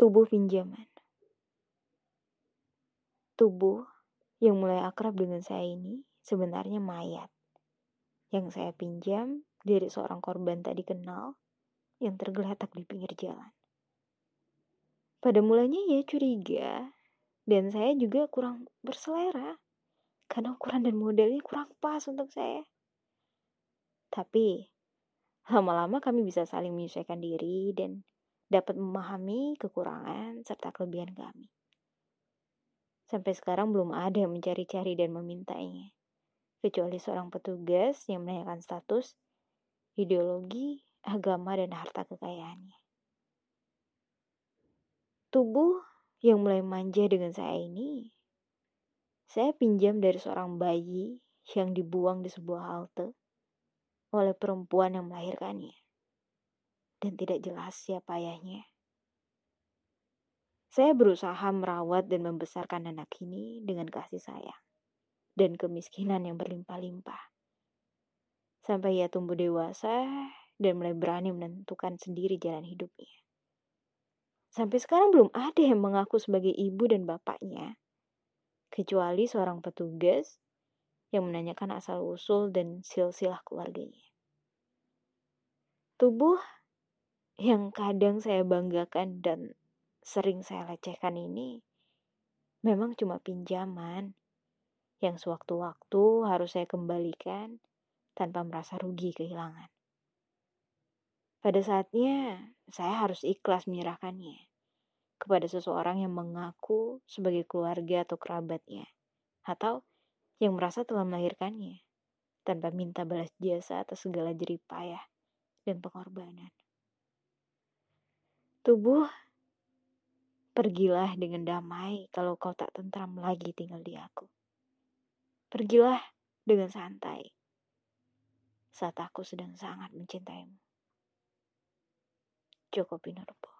Tubuh pinjaman. Tubuh yang mulai akrab dengan saya ini sebenarnya mayat. Yang saya pinjam dari seorang korban tak dikenal yang tergeletak di pinggir jalan. Pada mulanya ya curiga, dan saya juga kurang berselera karena ukuran dan modelnya kurang pas untuk saya. Tapi lama-lama kami bisa saling menyesuaikan diri dan dapat memahami kekurangan serta kelebihan kami. Sampai sekarang belum ada yang mencari-cari dan memintanya, kecuali seorang petugas yang menanyakan status, ideologi, agama, dan harta kekayaannya. Tubuh yang mulai manja dengan saya ini, saya pinjam dari seorang bayi yang dibuang di sebuah halte oleh perempuan yang melahirkannya dan tidak jelas siapa ayahnya. Saya berusaha merawat dan membesarkan anak ini dengan kasih sayang dan kemiskinan yang berlimpah-limpah. Sampai ia tumbuh dewasa dan mulai berani menentukan sendiri jalan hidupnya. Sampai sekarang belum ada yang mengaku sebagai ibu dan bapaknya, kecuali seorang petugas yang menanyakan asal-usul dan silsilah keluarganya. Tubuh yang kadang saya banggakan dan sering saya lecehkan ini memang cuma pinjaman yang sewaktu-waktu harus saya kembalikan tanpa merasa rugi kehilangan. Pada saatnya, saya harus ikhlas menyerahkannya kepada seseorang yang mengaku sebagai keluarga atau kerabatnya, atau yang merasa telah melahirkannya tanpa minta balas jasa atas segala jeripayah dan pengorbanan. Tubuh, pergilah dengan damai kalau kau tak tentram lagi tinggal di aku. Pergilah dengan santai saat aku sedang sangat mencintaimu. Joko Pinurbo